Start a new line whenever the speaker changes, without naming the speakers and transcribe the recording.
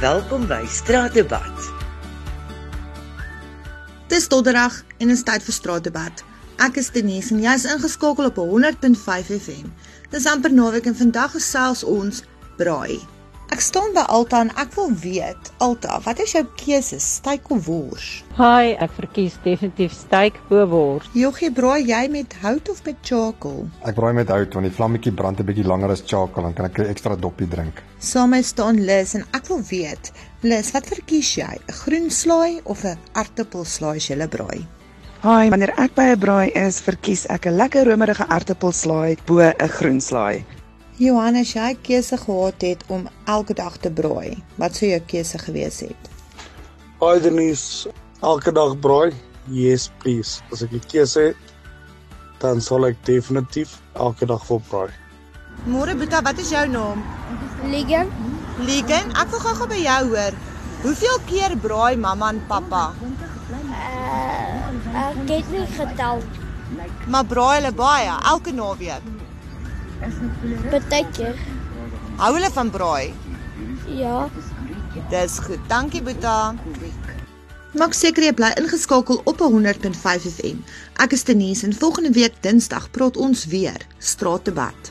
Welkom by Straatdebat.
Dis donderdag en is tyd vir Straatdebat. Ek is Denise en jy's ingeskakel op 100.5 FM. Dis amper naweek en vandag gesels ons braai. Ek staan by Alta en ek wil weet, Alta, wat is jou keuse, steak of wors?
Hi, ek verkies definitief steak bo wors.
Joggie, braai jy met hout of met charcoal?
Ek braai met hout want die vlammetjie brand 'n bietjie langer as charcoal en kan ek 'n ekstra doppie drink.
Saam met staan Lis en ek wil weet, Lis, wat verkies jy, 'n groen slaai of 'n aartappelslaai as jy braai?
Hi, wanneer ek by 'n braai is, verkies ek 'n lekker romerige aartappelslaai bo 'n groen slaai.
Johannes, jy keuse gehad het om elke dag te braai. Wat sou jou keuse gewees het?
Hi Denise, elke dag braai? Yes, please. As ek 'n keuse het, dan sal ek definitief elke dag vol braai.
Môre Boeta, wat is jou naam?
Ligan.
Ligan, ek wil gou-gou by jou hoor. Hoeveel keer braai mamma en pappa?
Uh, ek het nie getel.
Maar braai hulle baie elke naweek?
Partykeer.
Hou hulle van braai?
Ja.
Dis goed. Dankie Boeta. Maak seker jy bly ingeskakel op 100.5 FM. Ek is Denise en volgende week Dinsdag praat ons weer straatdebat.